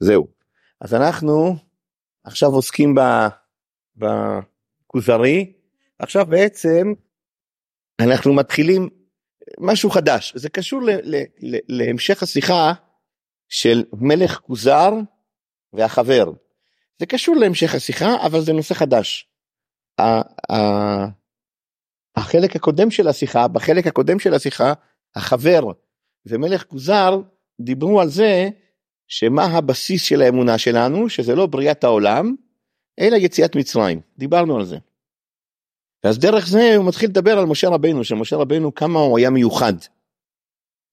זהו. אז אנחנו עכשיו עוסקים בכוזרי, עכשיו בעצם אנחנו מתחילים משהו חדש, זה קשור ל, ל, ל, להמשך השיחה של מלך כוזר והחבר. זה קשור להמשך השיחה, אבל זה נושא חדש. החלק הקודם של השיחה, בחלק הקודם של השיחה, החבר ומלך כוזר דיברו על זה שמה הבסיס של האמונה שלנו, שזה לא בריאת העולם, אלא יציאת מצרים. דיברנו על זה. ואז דרך זה הוא מתחיל לדבר על משה רבנו, שמשה רבנו כמה הוא היה מיוחד.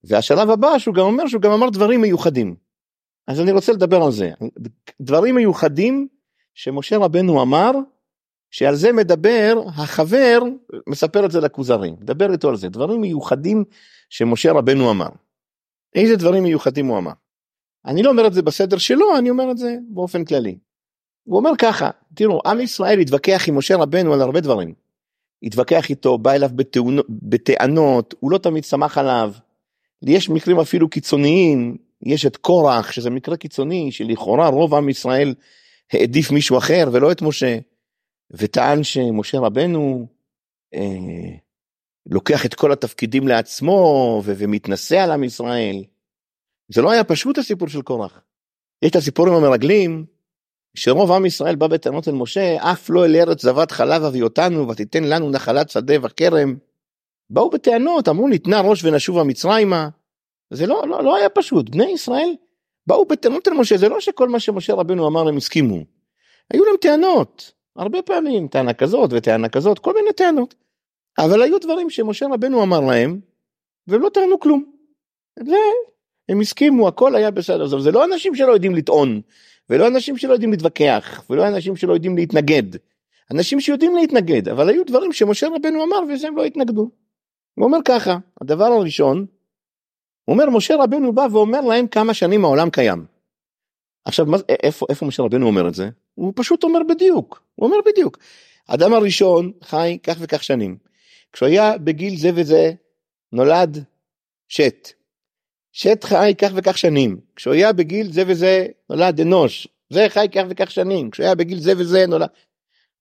והשלב הבא שהוא גם אומר שהוא גם אמר דברים מיוחדים. אז אני רוצה לדבר על זה. דברים מיוחדים שמשה רבנו אמר, שעל זה מדבר החבר, מספר את זה לכוזרים, מדבר איתו על זה, דברים מיוחדים שמשה רבנו אמר. איזה דברים מיוחדים הוא אמר? אני לא אומר את זה בסדר שלו, אני אומר את זה באופן כללי. הוא אומר ככה, תראו, עם ישראל התווכח עם משה רבנו על הרבה דברים. התווכח איתו, בא אליו בטעונות, בטענות, הוא לא תמיד שמח עליו. יש מקרים אפילו קיצוניים, יש את קורח, שזה מקרה קיצוני, שלכאורה רוב עם ישראל העדיף מישהו אחר ולא את משה, וטען שמשה רבנו אה, לוקח את כל התפקידים לעצמו ו- ומתנשא על עם ישראל. זה לא היה פשוט הסיפור של קורח. יש את הסיפור עם המרגלים, שרוב עם ישראל בא בטענות אל משה, אף לא אל ארץ זבת חלב אביא אותנו ותיתן לנו נחלת שדה וכרם. באו בטענות, אמרו ניתנה ראש ונשובה מצרימה. זה לא, לא, לא היה פשוט, בני ישראל באו בטענות אל משה, זה לא שכל מה שמשה רבנו אמר הם הסכימו. היו להם טענות, הרבה פעמים, טענה כזאת וטענה כזאת, כל מיני טענות. אבל היו דברים שמשה רבנו אמר להם, והם לא טענו כלום. והם הסכימו, הכל היה בסדר. זה לא אנשים שלא יודעים לטעון, ולא אנשים שלא יודעים להתווכח, ולא אנשים שלא יודעים להתנגד. אנשים שיודעים להתנגד, אבל היו דברים שמשה רבנו אמר וזה הם לא התנגדו. הוא אומר ככה, הדבר הראשון, הוא אומר משה רבנו בא ואומר להם כמה שנים העולם קיים. עכשיו מה, איפה, איפה משה רבנו אומר את זה? הוא פשוט אומר בדיוק, הוא אומר בדיוק. האדם הראשון חי כך וכך שנים. כשהוא היה בגיל זה וזה נולד שת. שת חי כך וכך שנים. כשהוא היה בגיל זה וזה נולד אנוש. זה חי כך וכך שנים. כשהוא היה בגיל זה וזה נולד.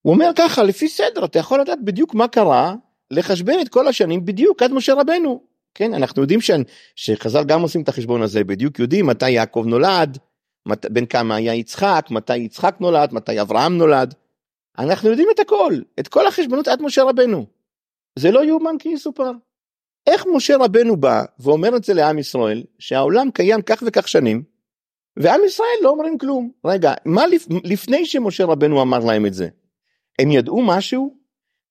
הוא אומר ככה לפי סדר אתה יכול לדעת בדיוק מה קרה לחשבן את כל השנים בדיוק עד משה רבנו. כן אנחנו יודעים ש... שחז"ל גם עושים את החשבון הזה בדיוק יודעים מתי יעקב נולד. מת... בין כמה היה יצחק מתי יצחק נולד מתי אברהם נולד. אנחנו יודעים את הכל את כל החשבונות עד משה רבנו. זה לא יאומן כי יסופר. איך משה רבנו בא ואומר את זה לעם ישראל שהעולם קיים כך וכך שנים ועם ישראל לא אומרים כלום? רגע מה לפ... לפני שמשה רבנו אמר להם את זה? הם ידעו משהו?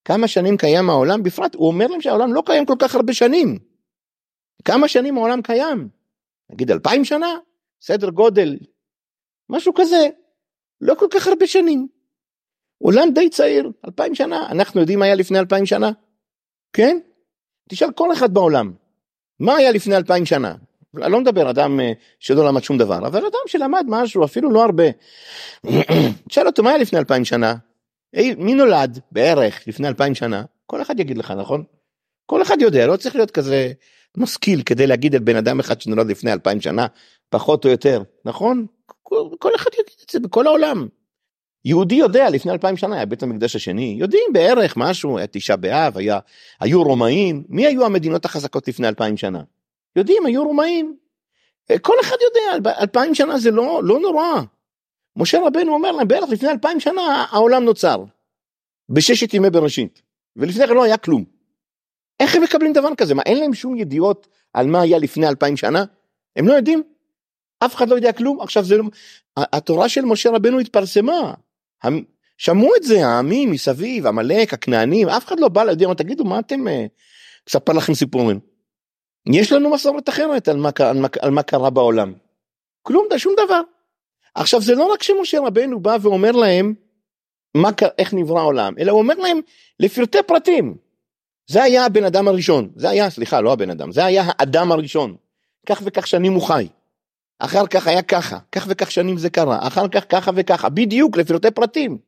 כמה שנים קיים העולם? בפרט הוא אומר להם שהעולם לא קיים כל כך הרבה שנים. כמה שנים העולם קיים? נגיד אלפיים שנה? סדר גודל? משהו כזה. לא כל כך הרבה שנים. עולם די צעיר אלפיים שנה? אנחנו יודעים מה היה לפני אלפיים שנה? כן תשאל כל אחד בעולם, מה היה לפני אלפיים שנה? אני לא מדבר אדם אה, שלא למד שום דבר, אבל אדם שלמד משהו, אפילו לא הרבה. תשאל אותו מה היה לפני אלפיים שנה? מי נולד בערך לפני אלפיים שנה? כל אחד יגיד לך, נכון? כל אחד יודע, לא צריך להיות כזה משכיל כדי להגיד על בן אדם אחד שנולד לפני אלפיים שנה, פחות או יותר, נכון? כל, אחד יגיד את זה בכל העולם. יהודי יודע לפני אלפיים שנה היה בית המקדש השני יודעים בערך משהו היה תשעה באב היה היו רומאים. מי היו המדינות החזקות לפני אלפיים שנה? יודעים היו רומאים. כל אחד יודע אלפיים שנה זה לא לא נורא. משה רבנו אומר להם בערך לפני אלפיים שנה העולם נוצר בששת ימי בראשית ולפני כן לא היה כלום. איך הם מקבלים דבר כזה? מה אין להם שום ידיעות על מה היה לפני אלפיים שנה? הם לא יודעים. אף אחד לא יודע כלום. עכשיו זה לא התורה של משה רבנו התפרסמה שמעו את זה העמים מסביב עמלק הכנענים אף אחד לא בא להגיד תגידו מה אתם אספר אה, לכם סיפורים. יש לנו מסורת אחרת על מה, על, מה, על מה קרה בעולם. כלום שום דבר. עכשיו זה לא רק שמשה רבנו בא ואומר להם מה, איך נברא העולם אלא הוא אומר להם לפרטי פרטים. זה היה הבן אדם הראשון זה היה סליחה לא הבן אדם זה היה האדם הראשון כך וכך שנים הוא חי. אחר כך היה ככה, כך וכך שנים זה קרה, אחר כך ככה וככה, בדיוק לפרטי פרטים.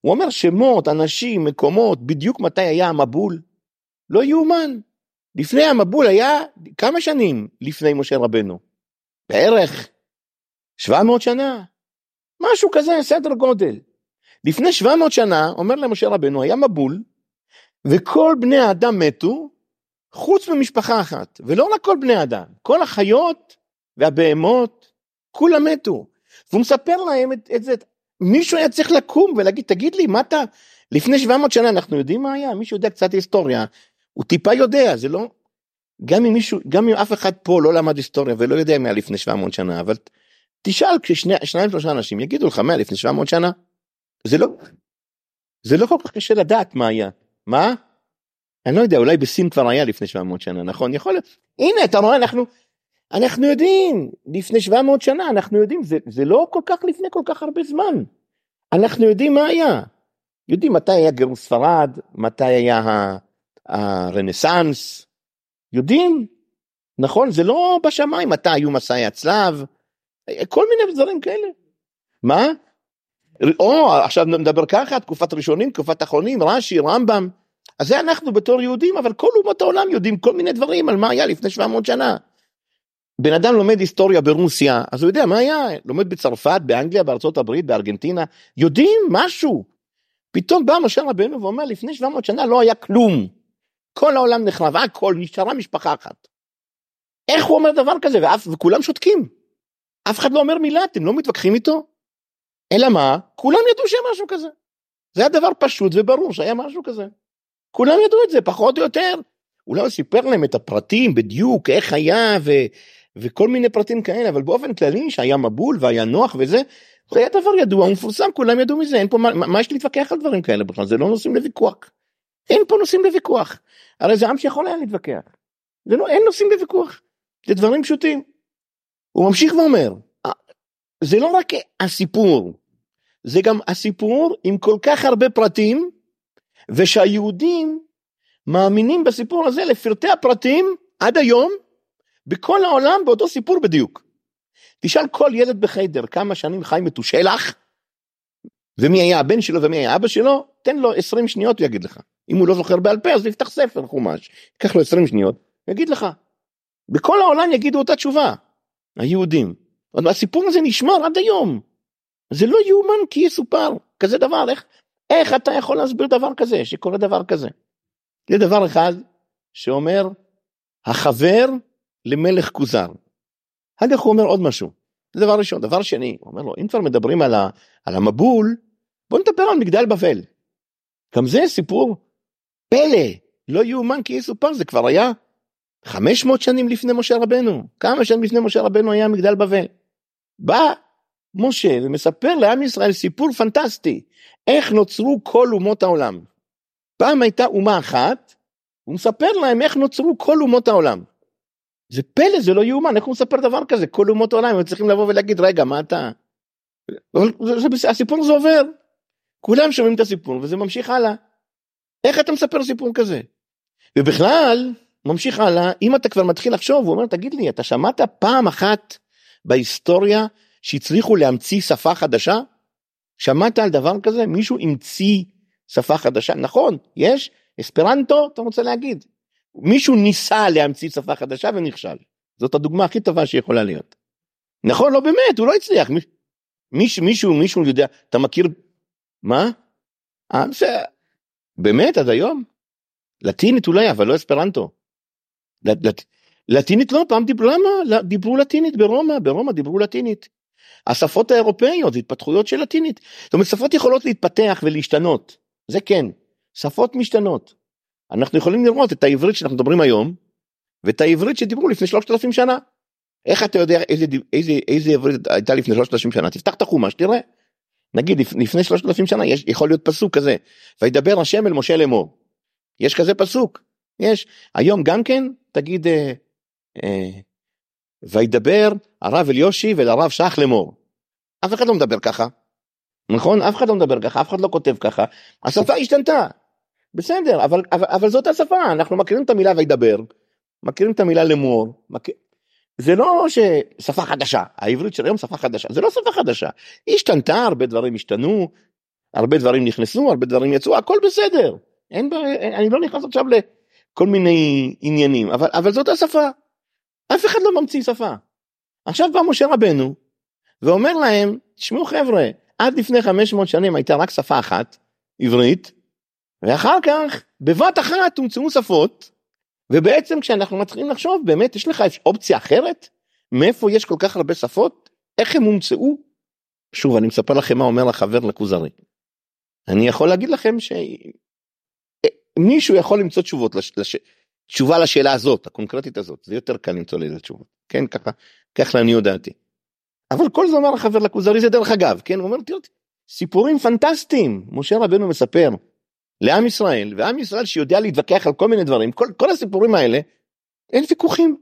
הוא אומר שמות, אנשים, מקומות, בדיוק מתי היה המבול. לא יאומן. לפני המבול היה כמה שנים לפני משה רבנו? בערך 700 שנה, משהו כזה, סדר גודל. לפני 700 שנה, אומר למשה רבנו, היה מבול, וכל בני האדם מתו, חוץ ממשפחה אחת, ולא רק כל בני אדם, כל החיות והבהמות, כולם מתו. והוא מספר להם את, את זה, מישהו היה צריך לקום ולהגיד, תגיד לי, מה אתה, לפני 700 שנה אנחנו יודעים מה היה? מישהו יודע קצת היסטוריה, הוא טיפה יודע, זה לא, גם אם מישהו, גם אם אף אחד פה לא למד היסטוריה ולא יודע מה לפני 700 שנה, אבל תשאל כששניים שלושה אנשים יגידו לך מה לפני 700 שנה. זה לא, זה לא כל כך קשה לדעת מה היה. מה? אני לא יודע, אולי בסין כבר היה לפני 700 שנה, נכון? יכול להיות. הנה, אתה רואה, אנחנו, אנחנו יודעים, לפני 700 שנה, אנחנו יודעים, זה, זה לא כל כך לפני כל כך הרבה זמן. אנחנו יודעים מה היה. יודעים מתי היה גירוש ספרד, מתי היה הרנסאנס, יודעים, נכון? זה לא בשמיים, מתי היו מסעי הצלב, כל מיני דברים כאלה. מה? או עכשיו נדבר ככה, תקופת ראשונים, תקופת אחרונים, רש"י, רמב"ם. אז זה אנחנו בתור יהודים, אבל כל אומות העולם יודעים כל מיני דברים על מה היה לפני 700 שנה. בן אדם לומד היסטוריה ברוסיה, אז הוא יודע מה היה, לומד בצרפת, באנגליה, בארצות הברית, בארגנטינה, יודעים משהו. פתאום בא משה רבנו ואומר, לפני 700 שנה לא היה כלום. כל העולם נחרב, הכל, נשארה משפחה אחת. איך הוא אומר דבר כזה, ואף, וכולם שותקים. אף אחד לא אומר מילה, אתם לא מתווכחים איתו? אלא מה? כולם ידעו שהיה משהו כזה. זה היה דבר פשוט וברור שהיה משהו כזה. כולם ידעו את זה, פחות או יותר. אולי הוא סיפר להם את הפרטים בדיוק, איך היה ו... וכל מיני פרטים כאלה, אבל באופן כללי שהיה מבול והיה נוח וזה, זה היה דבר ידוע, הוא מפורסם, כולם ידעו מזה, אין פה מה, מה יש להתווכח על דברים כאלה בכלל, זה לא נושאים לוויכוח. אין פה נושאים לוויכוח. הרי זה עם שיכול היה להתווכח. זה לא, אין נושאים לוויכוח. זה דברים פשוטים. הוא ממשיך ואומר, זה לא רק הסיפור, זה גם הסיפור עם כל כך הרבה פרטים, ושהיהודים מאמינים בסיפור הזה לפרטי הפרטים עד היום, בכל העולם באותו סיפור בדיוק. תשאל כל ילד בחיידר כמה שנים חי מתושלח, ומי היה הבן שלו ומי היה אבא שלו, תן לו 20 שניות הוא יגיד לך. אם הוא לא זוכר בעל פה אז יפתח ספר חומש, ייקח לו 20 שניות, יגיד לך. בכל העולם יגידו אותה תשובה, היהודים. הסיפור הזה נשמר עד היום. זה לא יאומן כי יסופר כזה דבר איך איך אתה יכול להסביר דבר כזה שקורה דבר כזה. זה דבר אחד שאומר החבר למלך כוזר. אחר כך הוא אומר עוד משהו. זה דבר ראשון. דבר שני, הוא אומר לו אם כבר מדברים על, ה, על המבול בוא נדבר על מגדל בבל. גם זה סיפור פלא לא יאומן כי יסופר זה כבר היה 500 שנים לפני משה רבנו כמה שנים לפני משה רבנו היה מגדל בבל. בא משה ומספר לעם ישראל סיפור פנטסטי, איך נוצרו כל אומות העולם. פעם הייתה אומה אחת, הוא מספר להם איך נוצרו כל אומות העולם. זה פלא, זה לא יאומן, איך הוא מספר דבר כזה? כל אומות העולם, הם צריכים לבוא ולהגיד, רגע, מה אתה... זה, זה, הסיפור הזה עובר, כולם שומעים את הסיפור וזה ממשיך הלאה. איך אתה מספר סיפור כזה? ובכלל, ממשיך הלאה, אם אתה כבר מתחיל לחשוב, הוא אומר, תגיד לי, אתה שמעת פעם אחת בהיסטוריה שהצליחו להמציא שפה חדשה? שמעת על דבר כזה? מישהו המציא שפה חדשה? נכון, יש, אספרנטו, אתה רוצה להגיד. מישהו ניסה להמציא שפה חדשה ונכשל. זאת הדוגמה הכי טובה שיכולה להיות. נכון, לא באמת, הוא לא הצליח. מישהו, מישהו, מישהו יודע, אתה מכיר, מה? אה, באמת, עד היום? לטינית אולי, אבל לא אספרנטו. לט, לטינית לא, פעם דיברו, למה? דיברו לטינית ברומא, ברומא דיברו לטינית. השפות האירופאיות התפתחויות של לטינית. זאת אומרת שפות יכולות להתפתח ולהשתנות, זה כן, שפות משתנות. אנחנו יכולים לראות את העברית שאנחנו מדברים היום, ואת העברית שדיברו לפני שלושת אלפים שנה. איך אתה יודע איזה, איזה, איזה עברית הייתה לפני שלושת אלפים שנה? תפתח את החומש, תראה. נגיד לפני שלושת אלפים שנה יש, יכול להיות פסוק כזה, וידבר השם אל משה לאמור. יש כזה פסוק, יש. היום גם כן, תגיד, אה, אה, וידבר הרב אליושי ולרב שח לאמור. אף אחד לא מדבר ככה, נכון? אף אחד לא מדבר ככה, אף אחד לא כותב ככה, השפה השתנתה. בסדר, אבל, אבל, אבל זאת השפה, אנחנו מכירים את המילה וידבר, מכירים את המילה לאמור, מכיר... זה לא ששפה חדשה, העברית של היום שפה חדשה, זה לא שפה חדשה, היא השתנתה, הרבה דברים השתנו, הרבה דברים נכנסו, הרבה דברים יצאו, הכל בסדר, אין, אני לא נכנס עכשיו לכל מיני עניינים, אבל, אבל זאת השפה. אף אחד לא ממציא שפה. עכשיו בא משה רבנו ואומר להם, תשמעו חבר'ה, עד לפני 500 שנים הייתה רק שפה אחת, עברית, ואחר כך בבת אחת הומצאו שפות, ובעצם כשאנחנו מתחילים לחשוב, באמת יש לך אופציה אחרת? מאיפה יש כל כך הרבה שפות? איך הם הומצאו? שוב, אני מספר לכם מה אומר החבר לכוזרי. אני יכול להגיד לכם שמישהו יכול למצוא תשובות, לש... לש... תשובה לשאלה הזאת, הקונקרטית הזאת, זה יותר קל למצוא לזה תשובות, כן, ככה, ככה לעניות דעתי. אבל כל זה אומר החבר לכוזרי זה דרך אגב, כן, הוא אומר, תראו, סיפורים פנטסטיים, משה רבנו מספר לעם ישראל, ועם ישראל שיודע להתווכח על כל מיני דברים, כל, כל הסיפורים האלה, אין ויכוחים,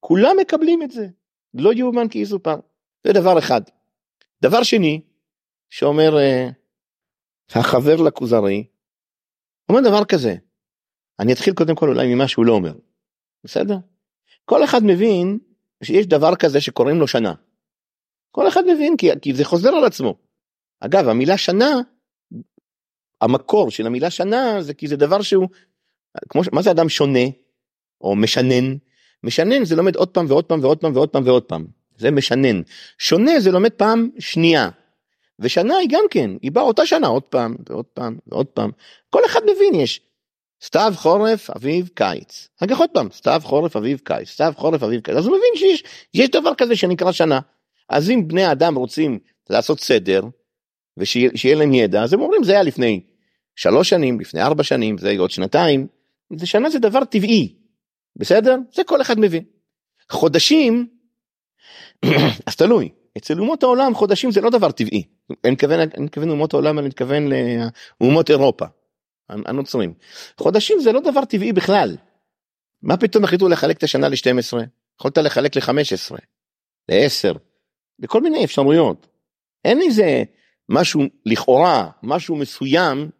כולם מקבלים את זה, לא יאומן כי יסופר, זה דבר אחד. דבר שני, שאומר uh, החבר לכוזרי, אומר דבר כזה, אני אתחיל קודם כל אולי ממה שהוא לא אומר, בסדר? כל אחד מבין שיש דבר כזה שקוראים לו שנה. כל אחד מבין כי, כי זה חוזר על עצמו. אגב המילה שנה, המקור של המילה שנה זה כי זה דבר שהוא, כמו, מה זה אדם שונה או משנן? משנן זה לומד עוד פעם ועוד פעם ועוד פעם ועוד פעם ועוד פעם. זה משנן. שונה זה לומד פעם שנייה. ושנה היא גם כן, היא באה אותה שנה עוד פעם ועוד פעם ועוד פעם. כל אחד מבין יש סתיו חורף אביב קיץ. אחר כך עוד פעם סתיו חורף אביב קיץ סתיו חורף אביב קיץ אז הוא מבין שיש יש דבר כזה שנקרא שנה. אז אם בני אדם רוצים לעשות סדר ושיהיה להם ידע אז הם אומרים זה היה לפני שלוש שנים לפני ארבע שנים זה עוד שנתיים. זה שנה זה דבר טבעי בסדר זה כל אחד מבין. חודשים אז תלוי אצל אומות העולם חודשים זה לא דבר טבעי. אני מתכוון אני מתכוון אומות העולם אני מתכוון לאומות אירופה. הנוצרים. חודשים זה לא דבר טבעי בכלל. מה פתאום החליטו לחלק את השנה ל-12? יכולת לחלק ל-15, ל-10, לכל מיני אפשרויות. אין איזה משהו לכאורה, משהו מסוים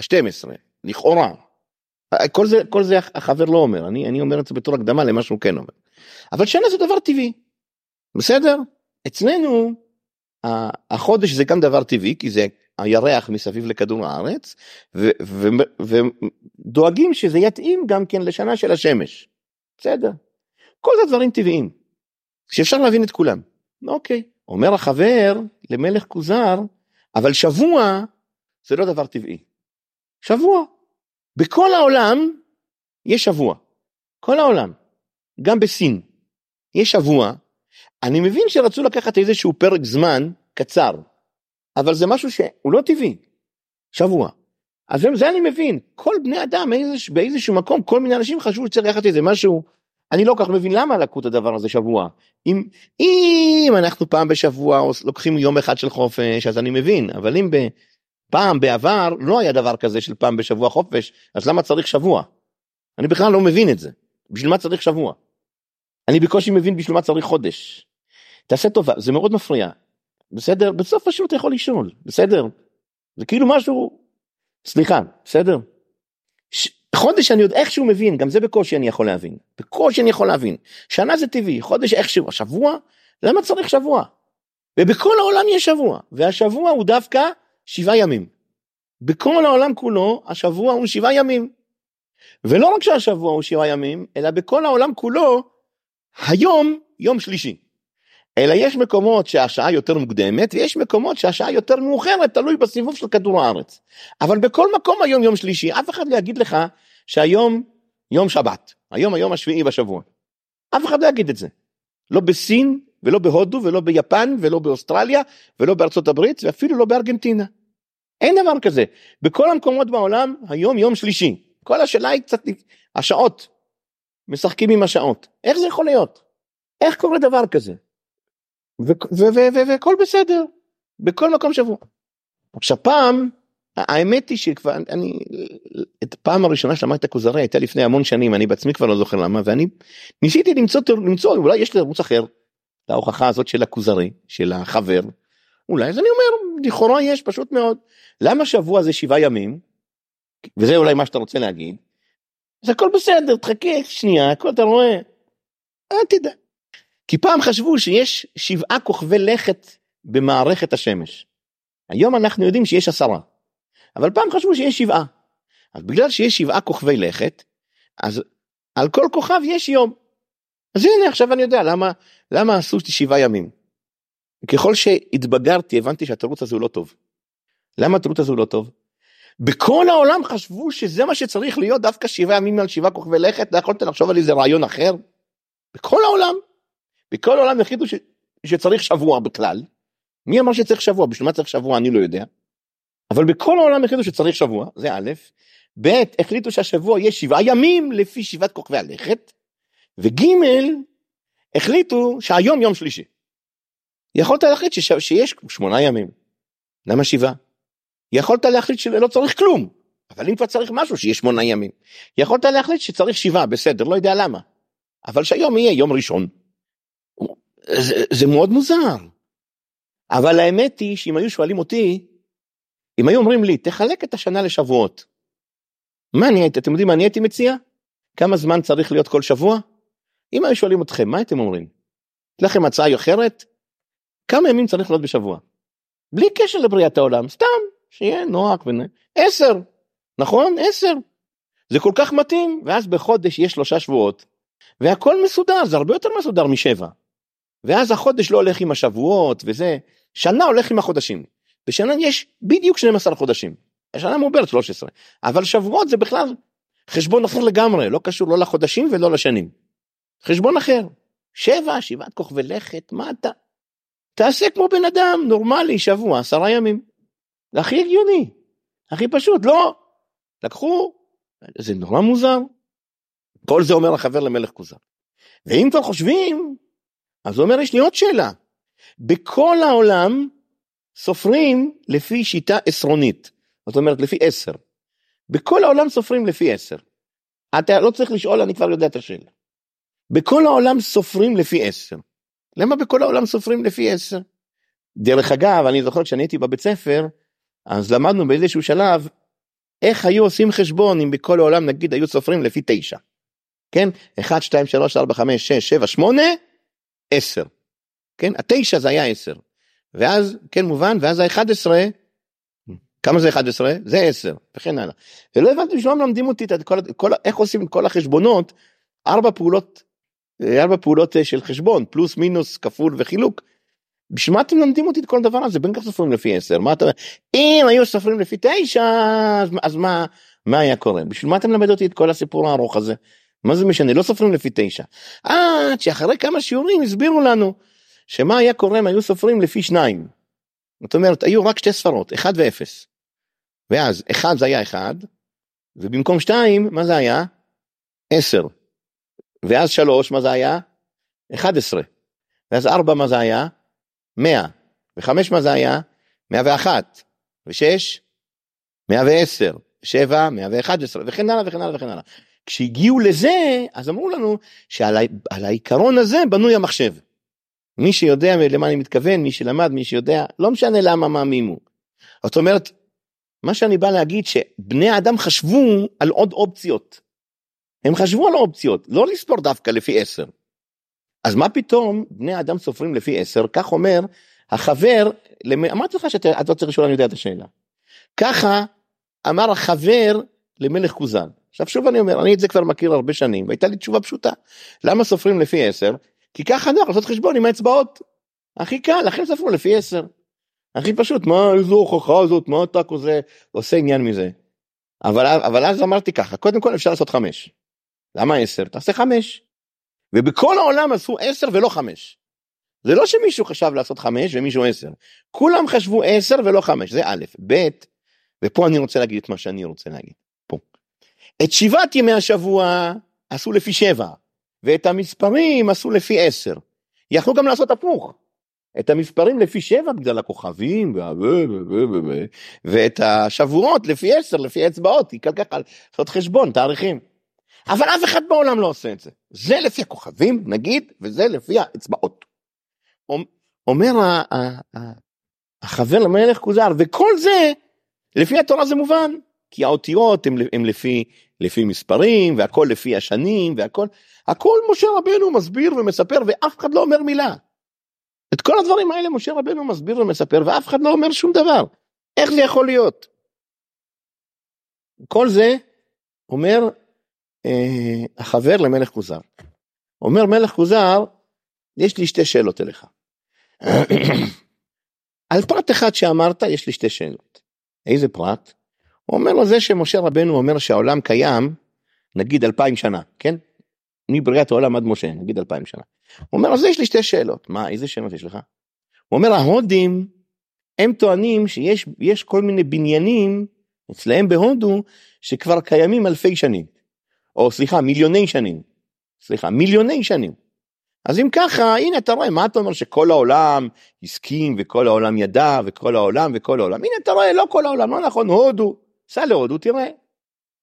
ב-12, לכאורה. כל זה, כל זה החבר לא אומר, אני, אני אומר את זה בתור הקדמה למה שהוא כן אומר. אבל שנה זה דבר טבעי, בסדר? אצלנו החודש זה גם דבר טבעי כי זה הירח מסביב לכדור הארץ ודואגים שזה יתאים גם כן לשנה של השמש. בסדר. כל זה דברים טבעיים שאפשר להבין את כולם. אוקיי. אומר החבר למלך כוזר אבל שבוע זה לא דבר טבעי. שבוע. בכל העולם יש שבוע. כל העולם. גם בסין יש שבוע. אני מבין שרצו לקחת איזשהו פרק זמן קצר אבל זה משהו שהוא לא טבעי. שבוע. אז זה אני מבין, כל בני אדם איזוש, באיזשהו מקום, כל מיני אנשים חשבו שצריך לקחת איזה משהו, אני לא כל כך מבין למה לקחו את הדבר הזה שבוע. אם, אם אנחנו פעם בשבוע לוקחים יום אחד של חופש, אז אני מבין, אבל אם פעם בעבר לא היה דבר כזה של פעם בשבוע חופש, אז למה צריך שבוע? אני בכלל לא מבין את זה. בשביל מה צריך שבוע? אני בקושי מבין בשביל מה צריך חודש. תעשה טובה, זה מאוד מפריע. בסדר? בסוף השיעור אתה יכול לשאול, בסדר? זה כאילו משהו, סליחה, בסדר? ש... חודש אני עוד איכשהו מבין, גם זה בקושי אני יכול להבין, בקושי אני יכול להבין. שנה זה טבעי, חודש איכשהו, השבוע, למה צריך שבוע? ובכל העולם יש שבוע, והשבוע הוא דווקא שבעה ימים. בכל העולם כולו השבוע הוא שבעה ימים. ולא רק שהשבוע הוא שבעה ימים, אלא בכל העולם כולו היום יום שלישי. אלא יש מקומות שהשעה יותר מוקדמת ויש מקומות שהשעה יותר מאוחרת תלוי בסיבוב של כדור הארץ. אבל בכל מקום היום יום שלישי אף אחד לא יגיד לך שהיום יום שבת היום היום השביעי בשבוע. אף אחד לא יגיד את זה. לא בסין ולא בהודו ולא ביפן ולא באוסטרליה ולא בארצות הברית ואפילו לא בארגנטינה. אין דבר כזה. בכל המקומות בעולם היום יום שלישי. כל השאלה היא קצת השעות. משחקים עם השעות. איך זה יכול להיות? איך קורה דבר כזה? והכל בסדר, בכל מקום שבוע. עכשיו פעם, האמת היא שכבר, אני, את פעם הראשונה שלמדתי את הכוזרי הייתה לפני המון שנים, אני בעצמי כבר לא זוכר למה, ואני ניסיתי למצוא, למצוא אולי יש תירוץ אחר, להוכחה הזאת של הכוזרי, של החבר, אולי, אז אני אומר, לכאורה יש, פשוט מאוד. למה שבוע זה שבעה ימים, וזה אולי מה שאתה רוצה להגיד, אז הכל בסדר, תחכה שנייה, הכל אתה רואה, אל תדע. כי פעם חשבו שיש שבעה כוכבי לכת במערכת השמש. היום אנחנו יודעים שיש עשרה, אבל פעם חשבו שיש שבעה. אז בגלל שיש שבעה כוכבי לכת, אז על כל כוכב יש יום. אז הנה עכשיו אני יודע למה, למה עשו שבעה ימים. ככל שהתבגרתי הבנתי שהתירוץ הזה הוא לא טוב. למה התירוץ הזה הוא לא טוב? בכל העולם חשבו שזה מה שצריך להיות דווקא שבעה ימים על שבעה כוכבי לכת, לא יכולת לחשוב על איזה רעיון אחר? בכל העולם. בכל העולם החליטו ש... שצריך שבוע בכלל. מי אמר שצריך שבוע? בשביל מה צריך שבוע אני לא יודע. אבל בכל העולם החליטו שצריך שבוע, זה א', ב', החליטו שהשבוע יהיה שבעה ימים לפי שבעת כוכבי הלכת, וג', החליטו שהיום יום שלישי. יכולת להחליט שש... שיש שמונה ימים, למה שבעה? יכולת להחליט שלא צריך כלום, אבל אם כבר צריך משהו שיהיה שמונה ימים. יכולת להחליט שצריך שבעה, בסדר, לא יודע למה. אבל שהיום יהיה יום ראשון. זה, זה מאוד מוזר. אבל האמת היא שאם היו שואלים אותי, אם היו אומרים לי, תחלק את השנה לשבועות. מה אני הייתי, אתם יודעים מה אני הייתי מציע? כמה זמן צריך להיות כל שבוע? אם היו שואלים אתכם, מה הייתם אומרים? יש לכם הצעה אחרת? כמה ימים צריך להיות בשבוע? בלי קשר לבריאת העולם, סתם, שיהיה נוח ונ... עשר, נכון? עשר. זה כל כך מתאים, ואז בחודש יש שלושה שבועות, והכל מסודר, זה הרבה יותר מסודר משבע. ואז החודש לא הולך עם השבועות וזה, שנה הולך עם החודשים. בשנה יש בדיוק 12 חודשים. השנה מעוברת 13, אבל שבועות זה בכלל חשבון אחר לגמרי, לא קשור לא לחודשים ולא לשנים. חשבון אחר. שבע, שבעת כוכבי לכת, מה אתה? תעשה כמו בן אדם נורמלי, שבוע, עשרה ימים. זה הכי הגיוני, הכי פשוט, לא. לקחו, זה נורא מוזר. כל זה אומר החבר למלך כוזר. ואם כבר חושבים, אז הוא אומר, יש לי עוד שאלה. בכל העולם סופרים לפי שיטה עשרונית, זאת אומרת לפי עשר. בכל העולם סופרים לפי עשר. אתה לא צריך לשאול, אני כבר יודע את השאלה. בכל העולם סופרים לפי עשר. למה בכל העולם סופרים לפי עשר? דרך אגב, אני זוכר כשאני הייתי בבית ספר, אז למדנו באיזשהו שלב איך היו עושים חשבון אם בכל העולם נגיד היו סופרים לפי תשע. כן? 1, 2, 3, 4, 5, 6, 7, 8, 10. כן? התשע זה היה 10. ואז, כן מובן, ואז ה-11, כמה זה 11? זה 10, וכן הלאה. ולא הבנתי בשביל מה מלמדים אותי את כל, כל, איך עושים את כל החשבונות, ארבע פעולות, ארבע פעולות אה, של חשבון, פלוס מינוס כפול וחילוק. בשביל מה אתם מלמדים אותי את כל הדבר הזה? בין כך סופרים לפי 10, מה אתה... אם היו סופרים לפי 9, אז, אז מה, מה היה קורה? בשביל מה אתה מלמד אותי את כל הסיפור הארוך הזה? מה זה משנה? לא סופרים לפי 9. עד שאחרי כמה שיעורים הסבירו לנו שמה היה קורה אם היו סופרים לפי 2. זאת אומרת, היו רק שתי ספרות, 1 ו-0. ואז 1 זה היה 1, ובמקום 2, מה זה היה? 10. ואז 3, מה זה היה? 11. ואז 4, מה זה היה? 100. ו-5, מה זה היה? 101. ו-6, 110. 7, 111, וכן הלאה וכן הלאה וכן הלאה. כשהגיעו לזה, אז אמרו לנו שעל העיקרון הזה בנוי המחשב. מי שיודע למה אני מתכוון, מי שלמד, מי שיודע, לא משנה למה מאמין הוא. זאת אומרת, מה שאני בא להגיד שבני האדם חשבו על עוד אופציות. הם חשבו על אופציות, לא לספור דווקא לפי עשר. אז מה פתאום בני האדם סופרים לפי עשר, כך אומר החבר, אמרתי לך שאתה לא צריך לשאול, אני יודע את השאלה. ככה אמר החבר למלך כוזן. עכשיו שוב אני אומר, אני את זה כבר מכיר הרבה שנים, והייתה לי תשובה פשוטה. למה סופרים לפי עשר? כי ככה נוח לעשות חשבון עם האצבעות. הכי קל, לכן ספרו לפי עשר. הכי פשוט, מה איזו הוכחה הזאת, מה אתה כזה עושה עניין מזה. אבל, אבל אז אמרתי ככה, קודם כל אפשר לעשות חמש. למה עשר? תעשה חמש. ובכל העולם עשו עשר ולא חמש. זה לא שמישהו חשב לעשות חמש ומישהו עשר. כולם חשבו עשר ולא חמש, זה א', ב', ופה אני רוצה להגיד את מה שאני רוצה להגיד. פה. את שבעת ימי השבוע עשו לפי שבע. ואת המספרים עשו לפי עשר. יכלו גם לעשות הפוך. את המספרים לפי שבע בגלל הכוכבים ואת השבועות לפי עשר לפי אצבעות היא ככה לעשות חשבון תאריכים. אבל אף אחד בעולם לא עושה את זה זה לפי הכוכבים נגיד וזה לפי האצבעות. אומר החבר למלך כוזר וכל זה לפי התורה זה מובן כי האותיות הם לפי לפי מספרים והכל לפי השנים והכל הכל משה רבנו מסביר ומספר ואף אחד לא אומר מילה. את כל הדברים האלה משה רבנו מסביר ומספר ואף אחד לא אומר שום דבר. איך זה יכול להיות? כל זה אומר אה, החבר למלך כוזר. אומר מלך כוזר, יש לי שתי שאלות אליך. על פרט אחד שאמרת יש לי שתי שאלות. איזה פרט? הוא אומר לו זה שמשה רבנו אומר שהעולם קיים נגיד אלפיים שנה, כן? מבריאת העולם עד משה, נגיד אלפיים שנה. הוא אומר אז יש לי שתי שאלות. מה, איזה שאלות יש לך? הוא אומר ההודים הם טוענים שיש כל מיני בניינים אצלהם בהודו שכבר קיימים אלפי שנים. או סליחה מיליוני שנים. סליחה מיליוני שנים. אז אם ככה הנה אתה רואה מה אתה אומר שכל העולם הסכים וכל העולם ידע וכל העולם וכל העולם הנה אתה רואה לא כל העולם לא נכון הודו סע להודו תראה.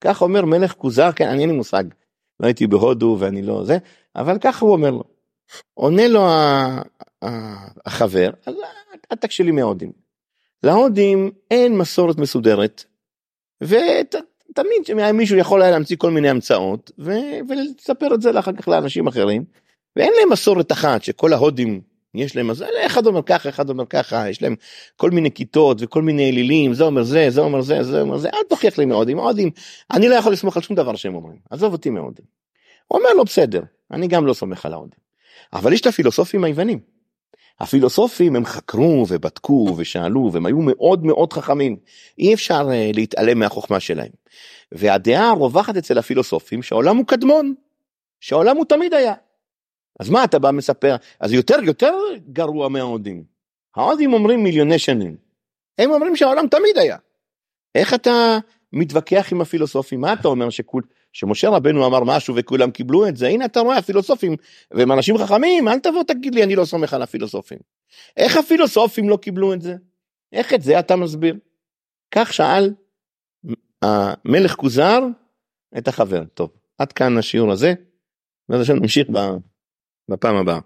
כך אומר מלך כוזר כן אני אין לי מושג לא הייתי בהודו ואני לא זה אבל ככה הוא אומר לו. עונה לו החבר אז אל תקשה לי מההודים. להודים אין מסורת מסודרת. ותמיד מישהו יכול היה להמציא כל מיני המצאות ולספר את זה אחר כך לאנשים אחרים. ואין להם מסורת אחת שכל ההודים יש להם, אז אחד אומר ככה, אחד אומר ככה, יש להם כל מיני כיתות וכל מיני אלילים, זה אומר זה, זה אומר זה, זה אומר זה, אל תוכיח לי מהודים, הודים, אני לא יכול לסמוך על שום דבר שהם אומרים, עזוב אותי מהודים. הוא אומר לו בסדר, אני גם לא סומך על ההודים. אבל יש את הפילוסופים היוונים. הפילוסופים הם חקרו ובדקו ושאלו והם היו מאוד מאוד חכמים. אי אפשר uh, להתעלם מהחוכמה שלהם. והדעה הרווחת אצל הפילוסופים שהעולם הוא קדמון, שהעולם הוא תמיד היה. אז מה אתה בא מספר? אז יותר יותר גרוע מההודים. ההודים אומרים מיליוני שנים. הם אומרים שהעולם תמיד היה. איך אתה מתווכח עם הפילוסופים? מה אתה אומר שכול, שמשה רבנו אמר משהו וכולם קיבלו את זה? הנה אתה רואה הפילוסופים, והם אנשים חכמים, אל תבוא תגיד לי אני לא סומך על הפילוסופים. איך הפילוסופים לא קיבלו את זה? איך את זה אתה מסביר? כך שאל המלך כוזר את החבר. טוב, עד כאן השיעור הזה, ואז עכשיו נמשיך. בפעם הבאה.